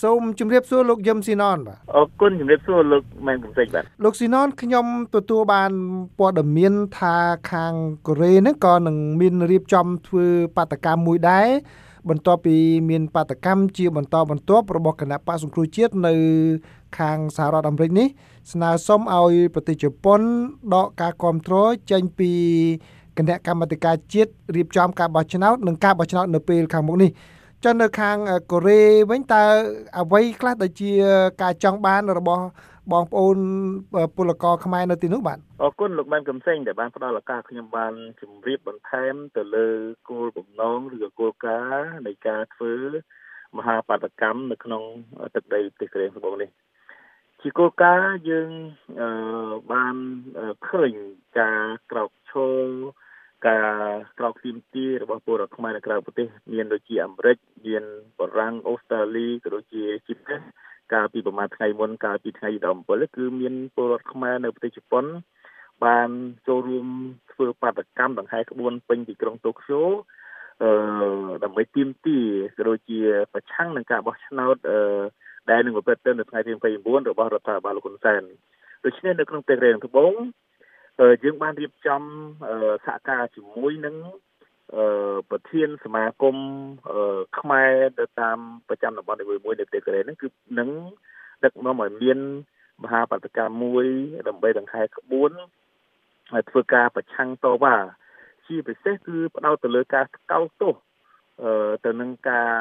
សូមជម្រាបសួរលោកយឹមស៊ីណនបាទអរគុណជម្រាបសួរលោកម៉ែនកំសិចបាទលោកស៊ីណនខ្ញុំទទួលបានព័ត៌មានថាខាងកូរ៉េហ្នឹងក៏នឹងមានរៀបចំធ្វើបាតកម្មមួយដែរបន្ទាប់ពីមានបាតកម្មជាបន្តបន្ទាប់របស់គណៈបកសង្គ្រោះជាតិនៅ ខាងសហរដ្ឋអាមេរិកនេះ ស្នើសុំឲ្យប្រទេសជប៉ុនដកការគ្រប់គ្រងចេញពីគណៈកម្មាធិការជាតិរៀបចំការបោះឆ្នោតនិងការបោះឆ្នោតនៅពេលខាងមុខនេះ ចុះនៅខាងកូរ៉េវិញតើអ្វីខ្លះដែលជា ការចង់បានរបស់បងប្អូនពលករខ្មែរនៅទីនោះបាទអរគុណលោកបានកំសែងដែលបានផ្ដល់ឱកាសខ្ញុំបានជម្រាបបន្ថែមទៅលើគោលបំណងឬក៏គោលការណ៍នៃការធ្វើមហាបាតកម្មនៅក្នុងទឹកដីប្រទេសកូរ៉េសម្បូរនេះជាគោលការណ៍យើងបានឃើញការក្រោកឈរការក្រោកទាមទា ររបស់ពលរដ្ឋខ្មែរនៅក្រៅប្រទេសមានដូចជាអាមេរិកមានបារាំងអូស្ត្រាលីក៏ដូចជាជីពិតកាលពីប្រហែលថ្ងៃមុនកាលពីថ្ងៃ17គឺមានពលរដ្ឋខ្មែរនៅប្រទេសជប៉ុនបានចូលរួមធ្វើបាតកម្មដង្ហែក្បួនពេញពីក្រុងតូក្យូអឺដើម្បីទាមទារក៏ដូចជាប្រឆាំងនឹងការបោះឆ្នោតអឺដែលនឹងប្រព្រឹត្តទៅនៅថ្ងៃទី29របស់រដ្ឋាភិបាលលោកហ៊ុនសែនដូច្នេះនៅក្នុងប្រទេសរេងត្បូងយើងបានរៀបចំសហការជាមួយនឹង ប្រធានសមាគមខ្មែរទៅតាមប្រចាំតំបន់នីមួយៗនៅប្រទេសកូរ៉េហ្នឹងគឺនឹងដឹកនាំឲ្យមានមហាបដកម្មមួយដើម្បីដង្ហែក្បួនហើយធ្វើការប្រឆាំងតវ៉ាជាពិសេសគឺផ្ដោតទៅលើការស្កោតទោសទៅនឹងការ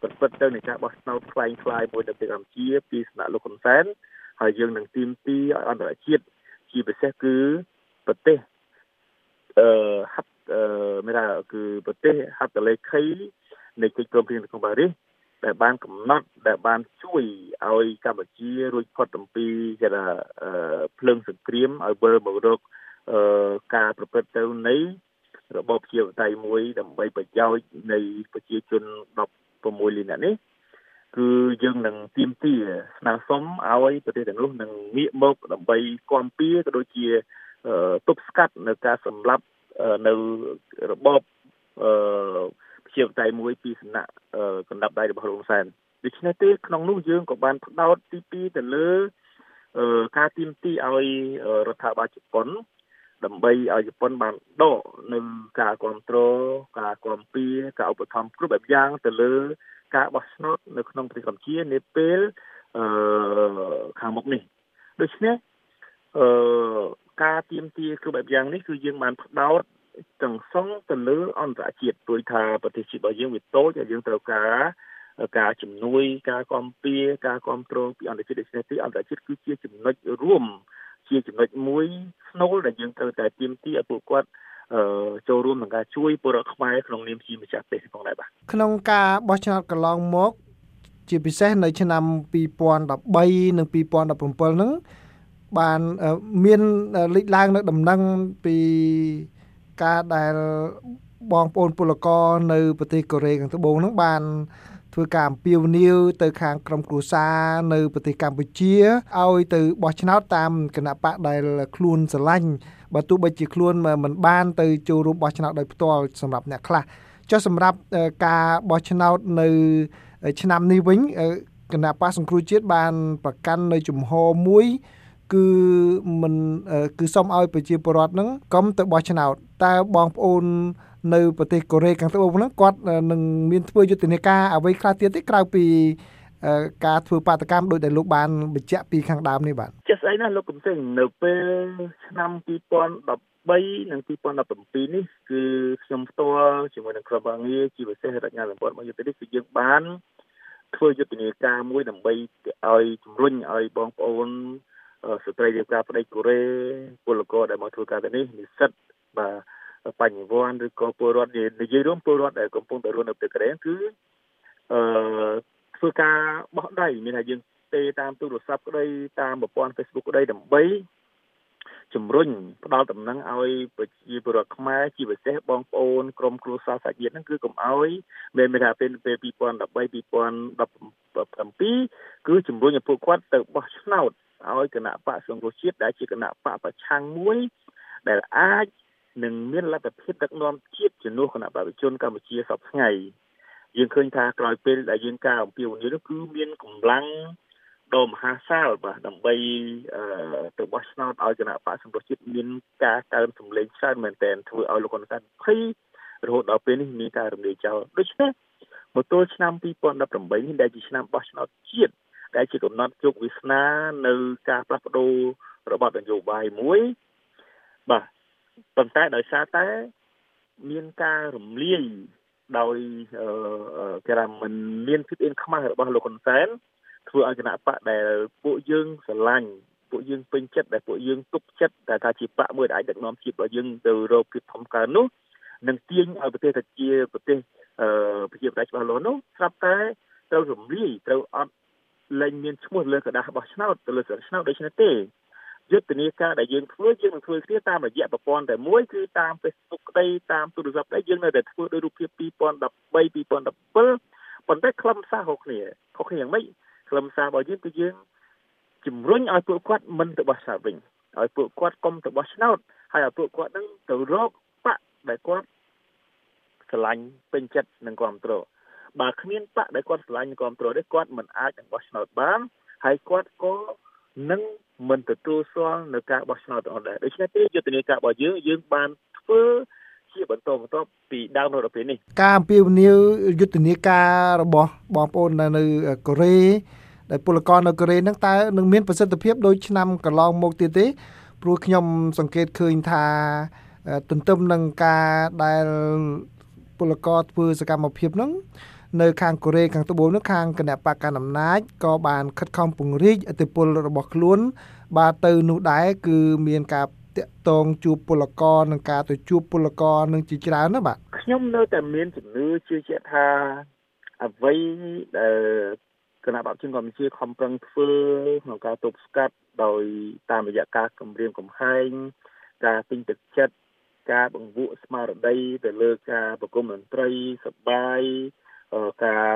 ប្រព្រឹត្តទៅនៃការបោះឆ្នោតខ្លាំងខ្លាយមួយនៅប្រទេសកម្ពុជាពីសំណាក់លោកហ៊ុនសែនហើយយើងនឹងទីមទីឲ្យអន្តរជាតិជាពិសេសគឺប្រទេសអឺហាត់អឺ មានថាគឺប្រទេសហត្ថលេខីនៃកិច្ចព្រមព្រៀងក្នុងប៉ារីសដែលបានកំណត់ដែលបានជួយឲ្យកម្ពុជារួចផុតអំពីគេថាភ្លើងសង្គ្រាមឲ្យវិលមករកការប្រព្រឹត្តទៅនៃរបបជាបតៃមួយ ដើម្បីប្រយោជន៍នៃប្រជាជន16លាននាក់នេះគឺយើងនឹងទៀមទាស្នើសុំឲ្យប្រទេសទាំងនោះនឹងងាកមកដើម្បីគាំពៀក៏ដូចជាទប់ស្កាត់នៅការសម្លាប់ នៅរបបអឺជាបតៃមួយពីសំណាក់កណ្ដាប់ដៃរបស់លោកសែនដូច្នេះទេក្នុងនោះយើងក៏បានផ្ដោតទី2ទៅលើការទីមទីឲ្យរដ្ឋាភិបាលជប៉ុនដើម្បីឲ្យជប៉ុនបានដកនៅការគ្រប់គ្រងការគាំពៀការឧបត្ថម្ភគ្រប់បែបយ៉ាងទៅលើការបោះឆ្នោតនៅក្នុងប្រទេសកម្ពុជានាពេលអឺខាងមុខនេះដូច្នេះអឺ ការទៀមទាគ្រប់បែបយ៉ាងនេះគឺយើងបានផ្ដោតទាំងសងទៅលើអន្តរជាតិព្រោះថាប្រទេសជាតិរបស់យើងវាតូចហើយយើងត្រូវការការជំនួយការគាំពៀការគ្រប់គ្រងពីអន្តរជាតិដូច្នេះទីអន្តរជាតិគឺជាចំណុចរួមជាចំណុចមួយស្នូលដែលយើងត្រូវតែទៀមទីឲ្យពួកគាត់ចូលរួមក្នុងការជួយពលរដ្ឋខ្មែរក្នុងនាមជាម្ចាស់ប្រទេសផងដែរបាទក្នុងការបោះឆ្នោតកន្លងមក ជាពិសេសនៅឆ្នាំ2013និង2017ហ្នឹង បានមានលេចឡើងនៅដំណឹងពីការដែលបងប្អូនពលករនៅប្រទេសកូរ៉េខាងត្បូងហ្នឹងបានធ្វើការអំពាវនាវទៅខាងក្រមគ្រួសារនៅប្រទេសកម្ពុជាឲ្យទៅបោះឆ្នោតតាមគណៈបកដែលខ្លួនស្រឡាញ់បើទោះបីជាខ្លួនមិនបានទៅចូលរួមបោះឆ្នោតដោយផ្ទាល់សម្រាប់អ្នកខ្លះចុះសម្រាប់ការបោះឆ្នោតនៅឆ្នាំនេះវិញគណៈបកសង្គ្រោះជាតិបានប្រកាន់នៅជំហរមួយ គឺមិនគឺសុំឲ្យប្រជាពលរដ្ឋហ្នឹងកុំទៅបោះឆ្នោតតើបងប្អូននៅប្រទេសកូរ៉េខាងត្បូងហ្នឹងគាត់នឹងមានធ្វើយុទ្ធនាការអ្វីខ្លះទៀតទេក្រៅពីការធ្វើបាតកម្មដោយដែលលោកបានបញ្ជាក់ពីខាងដើមនេះបាទចេះស្អីណាលោកកំសិញនៅពេលឆ្នាំ2013និង2017នេះគឺខ្ញុំផ្ទាល់ជាមួយនឹងក្រុមអង្គការជាពិសេសរដ្ឋាភិបាលរបស់យុទ្ធនេះគឺយើងបានធ្វើយុទ្ធនាការមួយដើម្បីឲ្យជំរុញឲ្យបងប្អូន ស្ត្រីរៀបការប្តីកូរ៉េពលករដែលមកធ្វើការទៅនេះនិស្សិតបាទបញ្ញវន្តឬក៏ពលរដ្ឋនិយាយរួមពលរដ្ឋដែលកំពុងតែរស់នៅប្រទេសកូរ៉េគឺអឺធ្វើការបោះដៃមានថាយើងទេតាមទូរស័ព្ទក្តីតាមប្រព័ន្ធ Facebook ក្តីដើម្បីជំរុញផ្ដល់ដំណឹងឲ្យប្រជាពលរដ្ឋខ្មែរជាពិសេសបងប្អូនក្រុមគ្រួសារសាច់ញាតិហ្នឹងគឺកុំឲ្យមានមានថាពេលពេល2013 2017គឺជំរុញឲ្យពួកគាត់ទៅបោះឆ្នោត ឲ្យគណៈបកសង្គ្រោះជាតិដែលជាគណៈបកប្រឆាំងមួយដែលអាចនឹងមានលទ្ធភាពដឹកនាំជាតិជំនួសគណៈបព្វជិជនកម្ពុជាសពថ្ងៃយើងឃើញថាក្រោយពេលដែលយើងការអំពាវនាវនោះគឺមានកម្លាំងដ៏មហាសាលបាទដើម្បីទៅបោះឆ្នោតឲ្យគណៈបកសង្គ្រោះជាតិមានការកើនសម្លេងច្រើនមែនទែនធ្វើឲ្យលោកហ៊ុនសែនភ័យរហូតដល់ពេលនេះមានការរំលាយចោលដូច្នេះមកទល់ឆ្នាំ2018នេះដែលជាឆ្នាំបោះឆ្នោតជាតិ ដែលជាកំណត់ជោគវាសនានៅការផ្លាស់ប្ដូររបបនយោបាយមួយបាទប៉ុន្តែដោយសារតែមានការរំលាយដោយគេថាមិនមានភាពអៀនខ្មាស់របស់លោកហ៊ុនសែនធ្វើឲ្យគណៈបកដែលពួកយើងស្រឡាញ់ពួកយើងពេញចិត្តដែលពួកយើងទុកចិត្តតែថាជាបកមួយដែលអាចដឹកនាំជាតិរបស់យើងទៅរកភាពធំកើនោះនឹងទាញឲ្យប្រទេសទៅជាប្រទេសអឺប្រជាប្រដ្ឋច្បាស់លាស់នោះស្រាប់តែត្រូវរំលាយត្រូវអត់ លែងមានឈ្មោះលើกระดาษបោះឆ្នោតទៅលើស្លឹកឆ្នោតដូច្នេះទេយុទ្ធនាការដែលយើងធ្វើយើងនឹងធ្វើគ្នាតាមរយៈប្រព័ន្ធតែមួយគឺតាម Facebook ក្តីតាមទូរស័ព្ទក្តីយើងនៅតែធ្វើដោយរូបភាព2013 2017ប៉ុន្តែខ្លឹមសារខុសគ្នាខុសគ្នាយ៉ាងម៉េចខ្លឹមសាររបស់យើងគឺយើងជំរុញឲ្យពួកគាត់មិនទៅបោះឆ្នោតវិញឲ្យពួកគាត់កុំទៅបោះឆ្នោតហើយឲ្យពួកគាត់នឹងទៅរកបកដែលគាត់ស្រឡាញ់ពេញចិត្តនិងគ្រប់គ្រង បើគ្មានបកដែលគាត់ស្រឡាញ់និងគ្រប់គ្រងទេគាត់មិនអាចនឹងបោះឆ្នោតបានហើយគាត់ក៏នឹងមិនទទួលស្គាល់នៅការបោះឆ្នោតទាំងអស់ដែរដូច្នេះទេយុទ្ធនាការរបស់យើងយើងបានធ្វើជាបន្តបន្ទាប់ពីដើមរហូតដល់ពេលនេះការអំពាវនាវយុទ្ធនាការរបស់បងប្អូននៅកូរ៉េដែលពលករនៅកូរ៉េហ្នឹងតើនឹងមានប្រសិទ្ធភាពដូចឆ្នាំកន្លងមកទៀតទេព្រោះខ្ញុំសង្កេតឃើញថាទន្ទឹមនឹងការដែលពលករធ្វើសកម្មភាពហ្នឹង នៅខាងកូរ៉េខាងត្បូងនោះខាងគណៈបកកណ្ដាលអំណាចក៏បានខិតខំពង្រីកឥទ្ធិពលរបស់ខ្លួន បាទទៅនោះដែរគឺមានការតាក់ទងជួបពលករនិងការទៅជួបពលករនឹងជាច្រើនណាបាទខ្ញុំនៅតែមានជំនឿជឿជាក់ថាអ្វីដែលគណៈបព្វជិនកម្ពុជាខំប្រឹងធ្វើក្នុងការទប់ស្កាត់ដោយតាមរយៈការគម្រាមកំហែងការទិញទឹកចិត្តការបង្វក់ស្មារតីទៅលើការប្រគំតន្ត្រីសបាយ ការ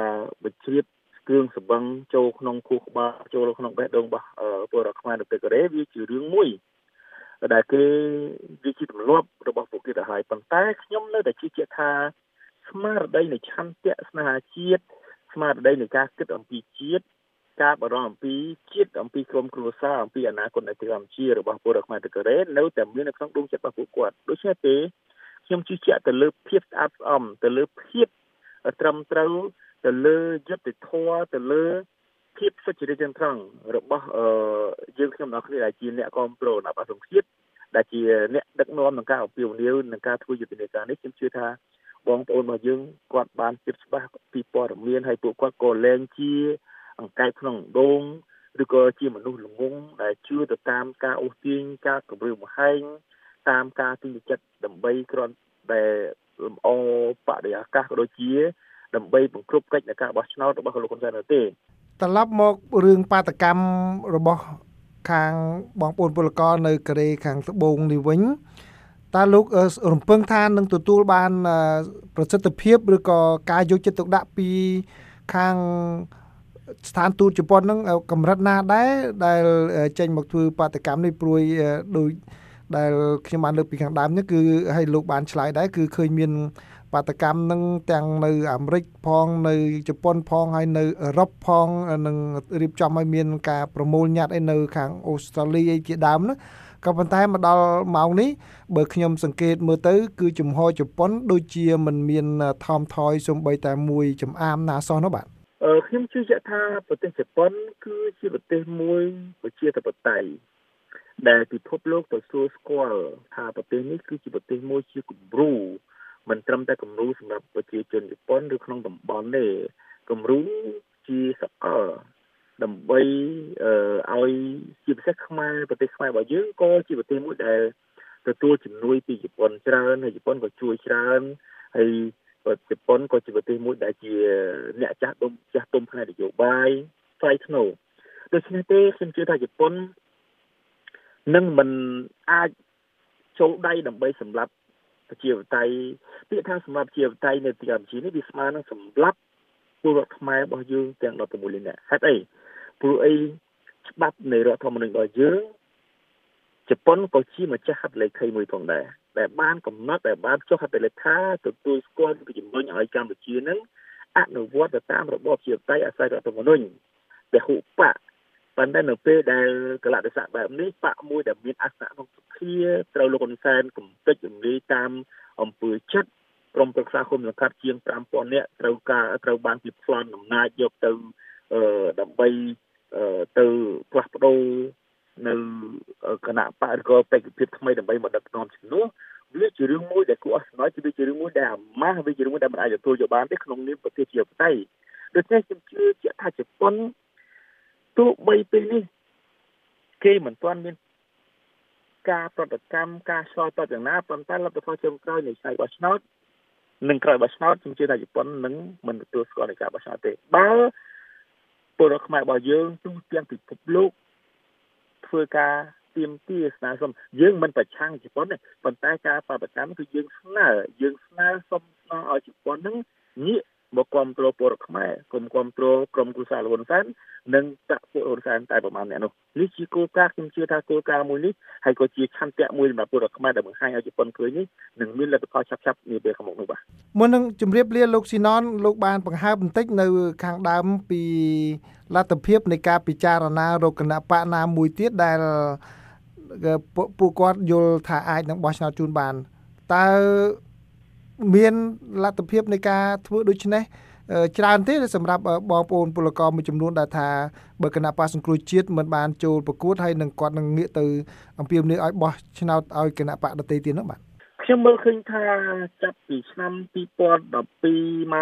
បញ្ជ្រាបគ្រឿងសបឹងចូលក្នុងខួរក្បាលចូលក្នុងបេះដូងរបស់ពលរដ្ឋខ្មែរនៅប្រទេសកូរ៉េវាជារឿងមួយដែលគេវាជាទម្លាប់របស់ពួកគេទៅហើយប៉ុន្តែខ្ញុំនៅតែជឿជាក់ថាស្មារតីនៃឆន្ទៈស្នេហាជាតិស្មារតីនៃការគិតអំពីជាតិការបារម្ភអំពីជាតិអំពីក្រុមគ្រួសារអំពីអនាគតនៃប្រទេសកម្ពុជារបស់ពលរដ្ឋខ្មែរទៅកូរ៉េនៅតែមាននៅក្នុងដួងចិត្តរបស់ពួកគាត់ដូច្នេះទេខ្ញុំជឿជាក់ទៅលើភាពស្អាតស្អំទៅលើភាព ត្រឹមត្រូវទៅលើយុទ្ធធម៌ទៅលើភាពសុចរិតទាំងត្រង់របស់អឺយើងខ្ញុំទាំងគ្នាដែលជាអ្នកគ្រប់គ្រងរបស់សង្គមជាតិដែលជាអ្នកដឹកនាំក្នុងការអភិវឌ្ឍនិងការធ្វើយុទ្ធនាការនេះខ្ញុំជឿថាបងប្អូនរបស់យើងគាត់បានជិតច្បាស់ពីព័ត៌មានហើយពួកគាត់ក៏លែងជាអង្កេតក្នុងដងឬក៏ជាមនុស្សល្ងងដែលជឿទៅតាមការអូសទាញការគម្រាមកំហែងតាមការទិញចិត្តដើម្បីគ្រាន់តែ លម្អបរិយាកាសក៏ដូចជា ដើម្បីបង្ក្រប់កិច្ចនៃការបោះឆ្នោតរបស់លោកហ៊ុនសែននោះទេត្រឡប់មករឿងបាតកម្មរបស់ខាងបងប្អូនពលករនៅកូរ៉េខាងត្បូងនេះវិញតើលោករំពឹងថានឹងទទួលបានប្រសិទ្ធភាពឬក៏ការយកចិត្តទុកដាក់ពីខាងស្ថានទូតជប៉ុននឹងកម្រិតណាដែរដែលចេញមកធ្វើបាតកម្មនេះព្រួយដោយ ដែលខ្ញុំបានលើកពីខាងដើមនេះគឺឲ្យលោកបានឆ្លើយដែរគឺឃើញមានបាតកម្មនឹងទាំងនៅអាមេរិកផងនៅជប៉ុនផងហើយនៅអឺរ៉ុបផងនឹងរៀបចំឲ្យមានការប្រមូលញត្តិឯនៅខាងអូស្ត្រាលីឯជាដើមណាក៏ប៉ុន្តែមកដល់ម៉ោងនេះបើខ្ញុំសង្កេតមើលទៅ គឺជំហរជប៉ុន ដូចជាមិនមានថមថយសំបីតែមួយចំអាមណាសោះនោះបាទអឺខ្ញុំជឿជាក់ថាប្រទេសជប៉ុន គឺជាប្រទេសមួយប្រជាធិបតេយ្យ ដែលពិភពលោកទៅសួរស្គាល់ថាប្រទេសនេះគឺជាប្រទេសមួយជាគំរូមិនត្រឹមតែគំរូសម្រាប់ប្រជាជនជប៉ុនឬក្នុងតំបន់ទេគំរូជាសកលដើម្បីអឺឲ្យជាពិសេសខ្មែរប្រទេសខ្មែររបស់យើងក៏ជាប្រទេសមួយដែលទទួលជំនួយពីជប៉ុនច្រើនហើយជប៉ុនក៏ជួយច្រើនហើយជប៉ុនក៏ជាប្រទេសមួយដែលជាអ្នកចាស់ទុំចាស់ទុំផ្នែកនយោបាយស្វ័យធ្នូដូច្នេះទេខ្ញុំជឿថាជប៉ុន នឹងមិនអាចចូលដៃដើម្បីសម្រាប់ប្រជាវតៃពាក្យថាសម្រាប់ប្រជាវតៃនៅទីកម្ពុជានេះវាស្មើនឹងសម្រាប់ពលរដ្ឋខ្មែររបស់យើងទាំង16លាននាក់ហេតុអីព្រោះអីច្បាប់នៃរដ្ឋធម្មនុញ្ញរបស់យើងជប៉ុនក៏ជាម្ចាស់ហត្ថលេខីមួយផងដែរដែលបានកំណត់ដែលបានចុះហត្ថលេខាទទួលស្គាល់ពីជំរុញឲ្យកម្ពុជានឹងអនុវត្តទៅតាមរបបជាតៃអាស្រ័យរដ្ឋធម្មនុញ្ញពហុបក ប៉ុន្តែនៅពេលដែលកលៈទេសៈបែបនេះបកមួយដែលមានអសនៈក្នុងសភាត្រូវលោកហ៊ុនសែនកំទេចរំលាយតាមអង្គើចិត្តក្រុមប្រឹក្សាគុំសង្កាត់ជាង5000នាក់ត្រូវការត្រូវបានពីប្លន់អំណាចយកទៅអឺដើម្បីអឺទៅផ្លាស់ប្ដូរនៅគណៈបរិករបេក្ខភាពថ្មីដើម្បីមកដឹកនាំជំនួសវាជារឿងមួយដែលគួរអស្ចារ្យគឺវាជារឿងមួយដែលអាម៉ាស់វាជារឿងមួយដែលមិនអាចទទួលយកបានទេក្នុងនាមប្រទេសជាបតៃដូច្នេះខ្ញុំជឿជាក់ថាជប៉ុន ទោះបីពេលនេះគេមិនទាន់មានការប្រតិកម្មការឆ្លើយតបយ៉ាងណាប៉ុន្តែលទ្ធផលចុងក្រោយនៃឆៃបោះឆ្នោតនឹងក្រោយបោះឆ្នោតខ្ញុំជឿថាជប៉ុននឹងមិនទទួលស្គាល់នៃការបោះឆ្នោតទេបើពលរដ្ឋខ្មែររបស់យើងទូទាំងពិភពលោកធ្វើការទៀមទាស្នើសុំយើងមិនប្រឆាំងជប៉ុនទេប៉ុន្តែការបដកម្មគឺយើងស្នើយើងស្នើសុំស្នើឲ្យជប៉ុននឹងងាក មកគ្រប់គ្រងពលរដ្ឋខ្មែរគុំគ្រប់គ្រងក្រុមគូសាលហ៊ុនសែននិងតាក់ពួកហ៊ុនសែនតែប្រមាណអ្នកនោះនេះជាគោលការណ៍ខ្ញុំជឿថាគោលការណ៍មួយនេះហើយក៏ជាឆន្ទៈមួយសម្រាប់ពលរដ្ឋខ្មែរដែលបង្ហាញឲ្យជប៉ុនឃើញនេះនឹងមានលទ្ធផលឆាប់ៗនាពេលខាងមុខនោះបាទមុននឹងជម្រាបលាលោកស៊ីណនលោកបានបង្ហើបបន្តិចនៅខាងដើមពីលទ្ធភាពនៃការពិចារណារកគណៈបកណាមួយទៀតដែលពួកគាត់យល់ថាអាចនឹងបោះឆ្នោតជូនបានតើ មានលទ្ធភាពនៃការធ្វើដូច្នេះច្រើនទេសម្រាប់បងប្អូនពលករមួយចំនួនដែលថាបើគណៈបកសង្គ្រោះជាតិមិនបានចូលប្រកួតហើយនឹងគាត់នឹងងាកទៅអំពាវនាវឲ្យបោះឆ្នោតឲ្យគណៈបកដទៃទៀតនោះបាទខ្ញុំមើលឃើញថាចាប់ពីឆ្នាំ2012ម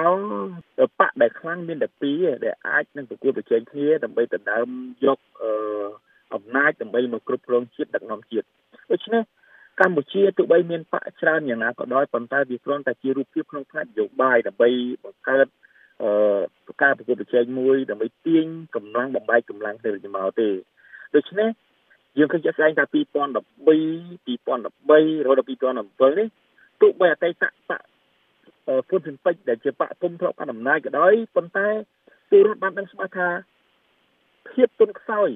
កបកដែលខ្លាំងមានតែពីរដែលអាចនឹងប្រកួតប្រជែងគ្នាដើម្បីដណ្ដើមយកអឺអំណាចដើម្បីមកគ្រប់គ្រងជាតិដឹកនាំជាតិដូច្នេះ កម្ពុជាទោះបីមានបកច្រើនយ៉ាងណាក៏ដោយប៉ុន្តែវាគ្រាន់តែជារូបភាពក្នុងផ្នែកនយោបាយដើម្បីបង្កើតអឺការប្រកួតប្រជែងមួយដើម្បីទាញកម្លាំងបំបែកកម្លាំងទៅមកទេដូច្នេះយើងឃើញជាក់ស្ដែងថា2013 2013រហូតដល់2017នេះទោះបីអតីតបកពុនសិនពេជ្រដែលជាបកគុំធ្លាប់បានអំណាចក៏ដោយប៉ុន្តែពលរដ្ឋបានដឹងច្បាស់ថាភាពទុនខ្សោយ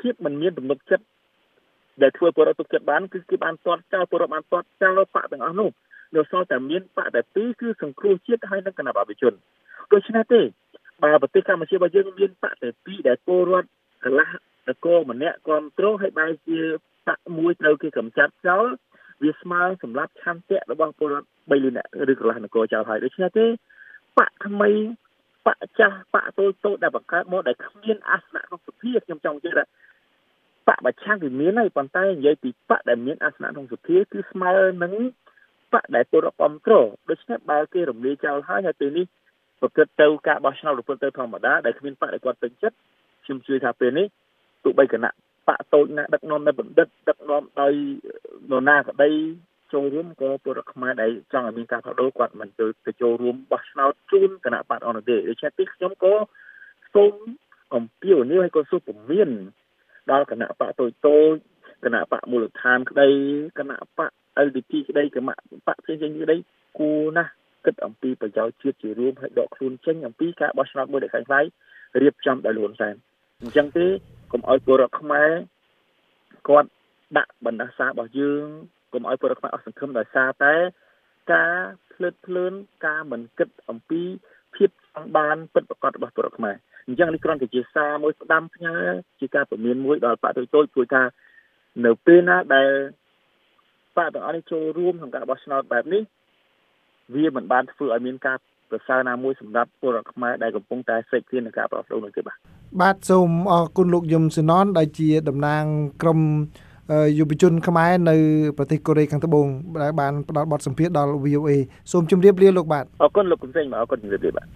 ភាពមិនមានទំនុកចិត្ត ដែលធ្វើពលរដ្ឋទុកចិត្តបានគឺគេបានទាត់ចោលពលរដ្ឋបានទាត់ចោលបកទាំងអស់នោះនៅសល់តែមានបកតែពីរគឺសង្គ្រោះជាតិហើយនិងគណៈបព្វជិជនដូច្នេះទេបើប្រទេសកម្ពុជារបស់យើងមានបកតែពីរដែលពលរដ្ឋកន្លះតកោម្នាក់គ្រប់គ្រងហើយបែរជាបកមួយត្រូវគេកម្ចាត់ចោលវាស្មើសម្រាប់ឆន្ទៈរបស់ពលរដ្ឋ3លានអ្នកឬកន្លះនគរចោលហើយដូច្នេះទេបកថ្មីបកចាស់បកតូចតូចដែលបង្កើតមកដែលគ្មានអាសនៈក្នុងសភាខ្ញុំចង់និយាយថា បកប្រឆាំងវាមានហើយប៉ុន្តែនិយាយពីបកដែលមានអាសនៈក្នុងសភាគឺស្មើនឹងបកដែលពលរដ្ឋគ្រប់គ្រងដូច្នេះបើគេរំលាយចោលហើយហើយពេលនេះប្រព្រឹត្តទៅការបោះឆ្នោតប្រព្រឹត្តទៅធម្មតាដែលគ្មានបកដែលគាត់ពេញចិត្តខ្ញុំជឿថាពេលនេះទោះបីគណៈបកតូចណាដឹកនាំនៅបណ្ឌិតដឹកនាំដោយនរណាក្តីចូលរួមក៏ពលរដ្ឋខ្មែរដែលចង់ឲ្យមានការផ្លាស់ប្ដូរគាត់មិនទៅទៅចូលរួមបោះឆ្នោតជូនគណៈបកអនុទេដូច្នេះទីខ្ញុំក៏សូមអំពាវនាវឲ្យគាត់សុពមៀន ដល់គណៈបកតូចតូចគណៈបកមូលដ្ឋានក្តីគណៈបក LDP ក្តីគណៈបកផ្សេងៗក្តីគួរណាស់គិតអំពីប្រយោជន៍ជាតិជារួមហើយដកខ្លួនចេញអំពីការបោះឆ្នោតមួយដែលខ្លាំងខ្លាយរៀបចំដោយលួនសែនអញ្ចឹងទេកុំឲ្យពលរដ្ឋខ្មែរគាត់ដាក់បណ្ដាសារបស់យើងកុំឲ្យពលរដ្ឋខ្មែរអស់សង្ឃឹមដោយសារតែការភ្លើតភ្លើនការមិនគិតអំពីភាពចង់បានពិតប្រាកដរបស់ពលរដ្ឋខ្មែរ អញ្ចឹងនេះគ្រាន់តែជាសារមួយស្ដាំផ្ញើជាការពមៀនមួយដល់បកតូចតូចព្រោះថានៅពេលណាដែលបកទាំងអស់នេះចូលរួមក្នុងការបោះឆ្នោតបែបនេះវាមិនបានធ្វើឲ្យមានការប្រសើរណាមួយសម្រាប់ពលរដ្ឋខ្មែរដែលកំពុងតែសេកឃ្លាននឹងការប្រោសដូរនោះទេបាទបាទសូមអរគុណលោកយមសណនដែលជាតំណាងក្រុមយុវជនខ្មែរនៅប្រទេសកូរ៉េខាងត្បូងដែលបានផ្ដល់បទសម្ភាសន៍ដល់ VOA សូមជម្រាបលាលោកបាទអរគុណលោកកំសែងបាទអរគុណជម្រាបលាបាទ